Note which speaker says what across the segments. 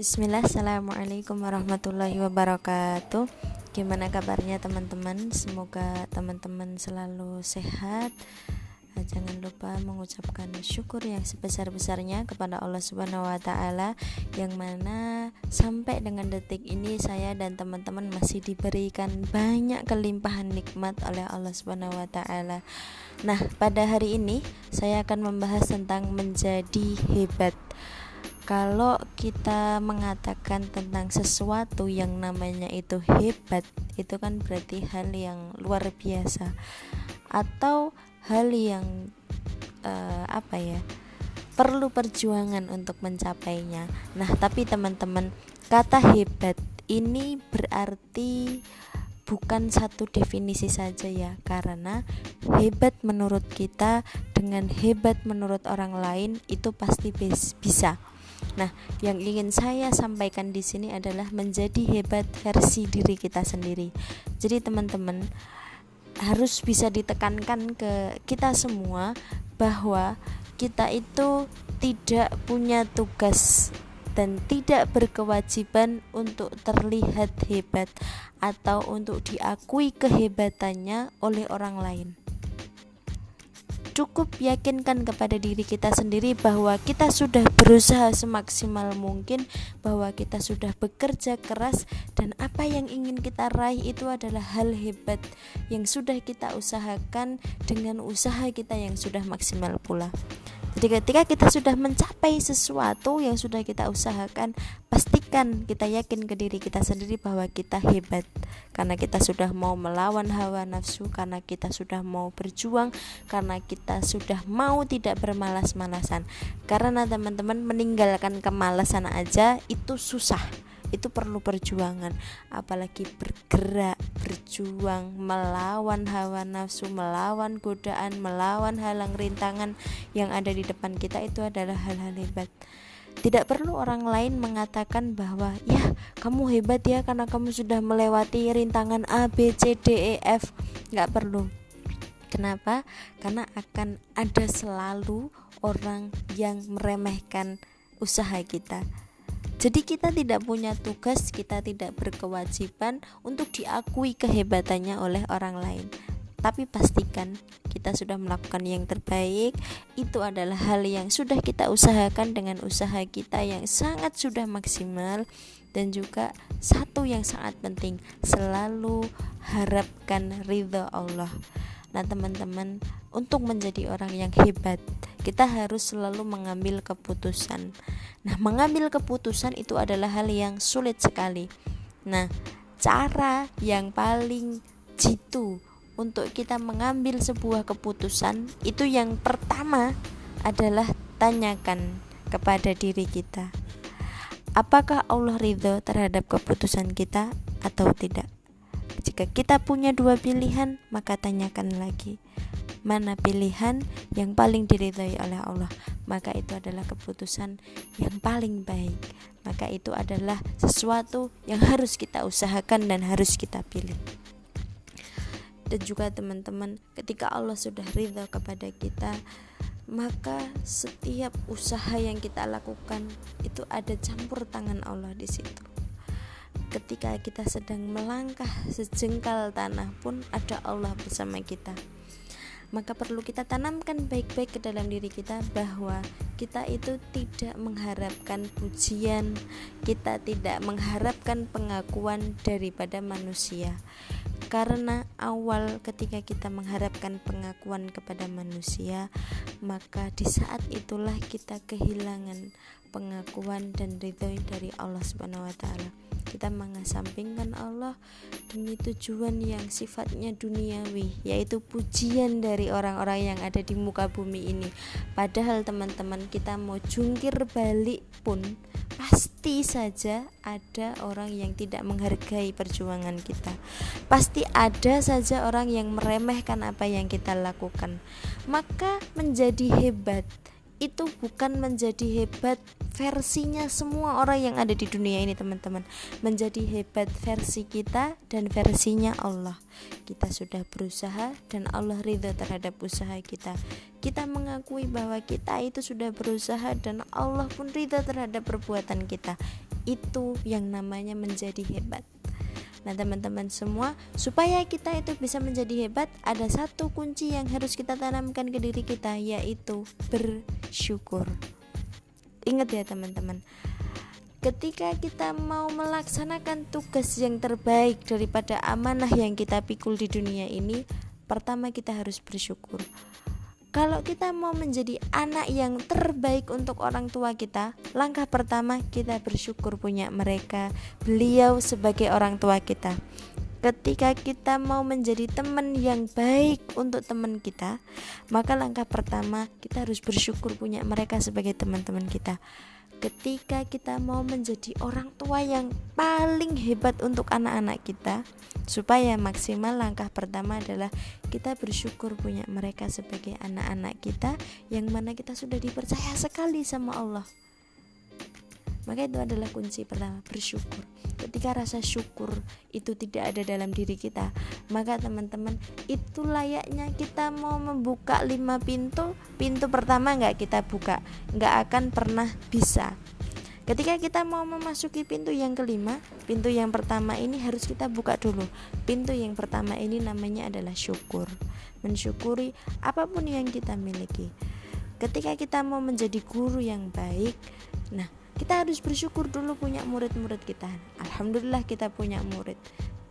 Speaker 1: Bismillah, Assalamualaikum warahmatullahi wabarakatuh Gimana kabarnya teman-teman? Semoga teman-teman selalu sehat eh, Jangan lupa mengucapkan syukur yang sebesar-besarnya kepada Allah Subhanahu wa taala yang mana sampai dengan detik ini saya dan teman-teman masih diberikan banyak kelimpahan nikmat oleh Allah Subhanahu wa taala. Nah, pada hari ini saya akan membahas tentang menjadi hebat kalau kita mengatakan tentang sesuatu yang namanya itu hebat itu kan berarti hal yang luar biasa. Atau hal yang uh, apa ya perlu perjuangan untuk mencapainya. Nah tapi teman-teman kata hebat ini berarti bukan satu definisi saja ya. Karena hebat menurut kita dengan hebat menurut orang lain itu pasti bisa Nah, yang ingin saya sampaikan di sini adalah menjadi hebat versi diri kita sendiri. Jadi, teman-teman harus bisa ditekankan ke kita semua bahwa kita itu tidak punya tugas dan tidak berkewajiban untuk terlihat hebat atau untuk diakui kehebatannya oleh orang lain cukup yakinkan kepada diri kita sendiri bahwa kita sudah berusaha semaksimal mungkin, bahwa kita sudah bekerja keras, dan apa yang ingin kita raih itu adalah hal hebat yang sudah kita usahakan dengan usaha kita yang sudah maksimal pula. Jadi ketika kita sudah mencapai sesuatu yang sudah kita usahakan, pastikan kita yakin ke diri kita sendiri bahwa kita hebat. Karena kita sudah mau melawan hawa nafsu, karena kita sudah mau berjuang, karena kita sudah mau tidak bermalas-malasan. Karena teman-teman meninggalkan kemalasan aja itu susah. Itu perlu perjuangan. Apalagi bergerak berjuang melawan hawa nafsu melawan godaan melawan halang rintangan yang ada di depan kita itu adalah hal-hal hebat tidak perlu orang lain mengatakan bahwa ya kamu hebat ya karena kamu sudah melewati rintangan A B C D E F nggak perlu Kenapa? Karena akan ada selalu orang yang meremehkan usaha kita. Jadi kita tidak punya tugas, kita tidak berkewajiban untuk diakui kehebatannya oleh orang lain. Tapi pastikan kita sudah melakukan yang terbaik. Itu adalah hal yang sudah kita usahakan dengan usaha kita yang sangat sudah maksimal dan juga satu yang sangat penting, selalu harapkan ridho Allah. Nah, teman-teman, untuk menjadi orang yang hebat, kita harus selalu mengambil keputusan. Nah, mengambil keputusan itu adalah hal yang sulit sekali. Nah, cara yang paling jitu untuk kita mengambil sebuah keputusan itu yang pertama adalah tanyakan kepada diri kita. Apakah Allah ridho terhadap keputusan kita atau tidak? Jika kita punya dua pilihan, maka tanyakan lagi mana pilihan yang paling diridhai oleh Allah maka itu adalah keputusan yang paling baik maka itu adalah sesuatu yang harus kita usahakan dan harus kita pilih dan juga teman-teman ketika Allah sudah ridha kepada kita maka setiap usaha yang kita lakukan itu ada campur tangan Allah di situ ketika kita sedang melangkah sejengkal tanah pun ada Allah bersama kita maka perlu kita tanamkan baik-baik ke dalam diri kita bahwa kita itu tidak mengharapkan pujian, kita tidak mengharapkan pengakuan daripada manusia. Karena awal ketika kita mengharapkan pengakuan kepada manusia, maka di saat itulah kita kehilangan pengakuan dan ridho dari Allah Subhanahu wa taala. Kita mengesampingkan Allah demi tujuan yang sifatnya duniawi yaitu pujian dari orang-orang yang ada di muka bumi ini. Padahal teman-teman kita mau jungkir balik pun pasti saja ada orang yang tidak menghargai perjuangan kita. Pasti ada saja orang yang meremehkan apa yang kita lakukan. Maka menjadi hebat itu bukan menjadi hebat versinya semua orang yang ada di dunia ini teman-teman. Menjadi hebat versi kita dan versinya Allah. Kita sudah berusaha dan Allah ridha terhadap usaha kita. Kita mengakui bahwa kita itu sudah berusaha dan Allah pun ridha terhadap perbuatan kita. Itu yang namanya menjadi hebat Nah teman-teman semua supaya kita itu bisa menjadi hebat ada satu kunci yang harus kita tanamkan ke diri kita yaitu bersyukur. Ingat ya teman-teman Ketika kita mau melaksanakan tugas yang terbaik daripada amanah yang kita pikul di dunia ini Pertama kita harus bersyukur kalau kita mau menjadi anak yang terbaik untuk orang tua kita, langkah pertama kita bersyukur punya mereka, beliau sebagai orang tua kita. Ketika kita mau menjadi teman yang baik untuk teman kita, maka langkah pertama kita harus bersyukur punya mereka sebagai teman-teman kita ketika kita mau menjadi orang tua yang paling hebat untuk anak-anak kita supaya maksimal langkah pertama adalah kita bersyukur punya mereka sebagai anak-anak kita yang mana kita sudah dipercaya sekali sama Allah maka itu adalah kunci pertama bersyukur ketika rasa syukur itu tidak ada dalam diri kita maka teman-teman itu layaknya kita mau membuka lima pintu pintu pertama nggak kita buka nggak akan pernah bisa Ketika kita mau memasuki pintu yang kelima, pintu yang pertama ini harus kita buka dulu. Pintu yang pertama ini namanya adalah syukur. Mensyukuri apa pun yang kita miliki. Ketika kita mau menjadi guru yang baik, nah kita harus bersyukur dulu punya murid-murid kita. Alhamdulillah kita punya murid.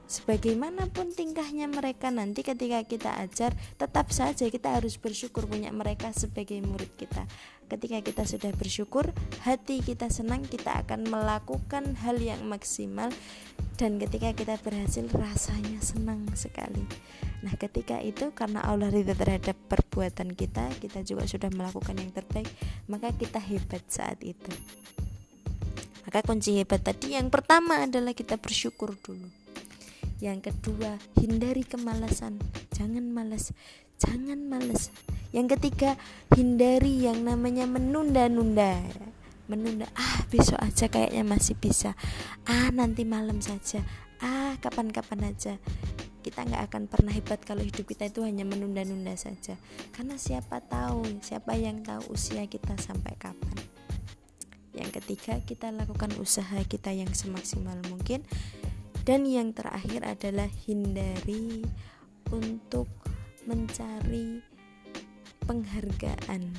Speaker 1: Sebagaimanapun tingkahnya mereka nanti ketika kita ajar tetap saja kita harus bersyukur punya mereka sebagai murid kita. Ketika kita sudah bersyukur hati kita senang kita akan melakukan hal yang maksimal. Dan ketika kita berhasil rasanya senang sekali. Nah ketika itu karena Allah ridha terhadap perbuatan kita kita juga sudah melakukan yang terbaik maka kita hebat saat itu maka kunci hebat tadi yang pertama adalah kita bersyukur dulu. Yang kedua, hindari kemalasan. Jangan malas. Jangan malas. Yang ketiga, hindari yang namanya menunda-nunda. Menunda, ah besok aja kayaknya masih bisa. Ah nanti malam saja. Ah kapan-kapan aja kita nggak akan pernah hebat kalau hidup kita itu hanya menunda-nunda saja karena siapa tahu siapa yang tahu usia kita sampai kapan yang ketiga kita lakukan usaha kita yang semaksimal mungkin. Dan yang terakhir adalah hindari untuk mencari penghargaan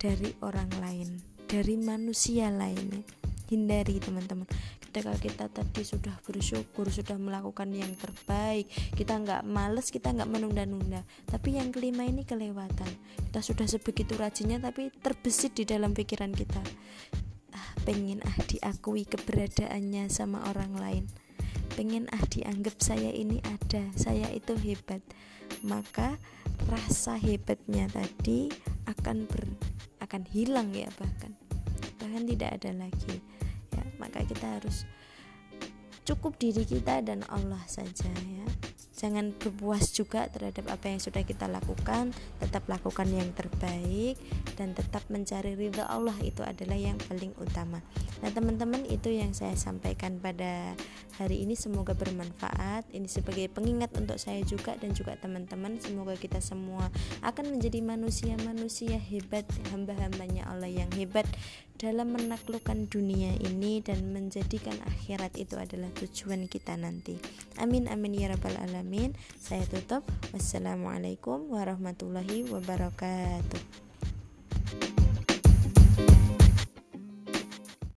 Speaker 1: dari orang lain dari manusia lain. Hindari teman-teman. Ketika kita tadi sudah bersyukur sudah melakukan yang terbaik kita nggak males kita nggak menunda-nunda. Tapi yang kelima ini kelewatan. Kita sudah sebegitu rajinnya tapi terbesit di dalam pikiran kita pengen ah diakui keberadaannya sama orang lain. Pengen ah dianggap saya ini ada saya itu hebat. Maka rasa hebatnya tadi akan ber akan hilang ya bahkan. Bahkan tidak ada lagi. Ya maka kita harus cukup diri kita dan Allah saja ya jangan berpuas juga terhadap apa yang sudah kita lakukan. Tetap lakukan yang terbaik dan tetap mencari ridha Allah itu adalah yang paling utama. Nah teman-teman itu yang saya sampaikan pada hari ini. Semoga bermanfaat. Ini sebagai pengingat untuk saya juga dan juga teman-teman. Semoga kita semua akan menjadi manusia-manusia hebat hamba-hambanya Allah yang hebat dalam menaklukkan dunia ini dan menjadikan akhirat itu adalah tujuan kita nanti. Amin amin ya rabbal alamin. Saya tutup. Wassalamualaikum warahmatullahi wabarakatuh.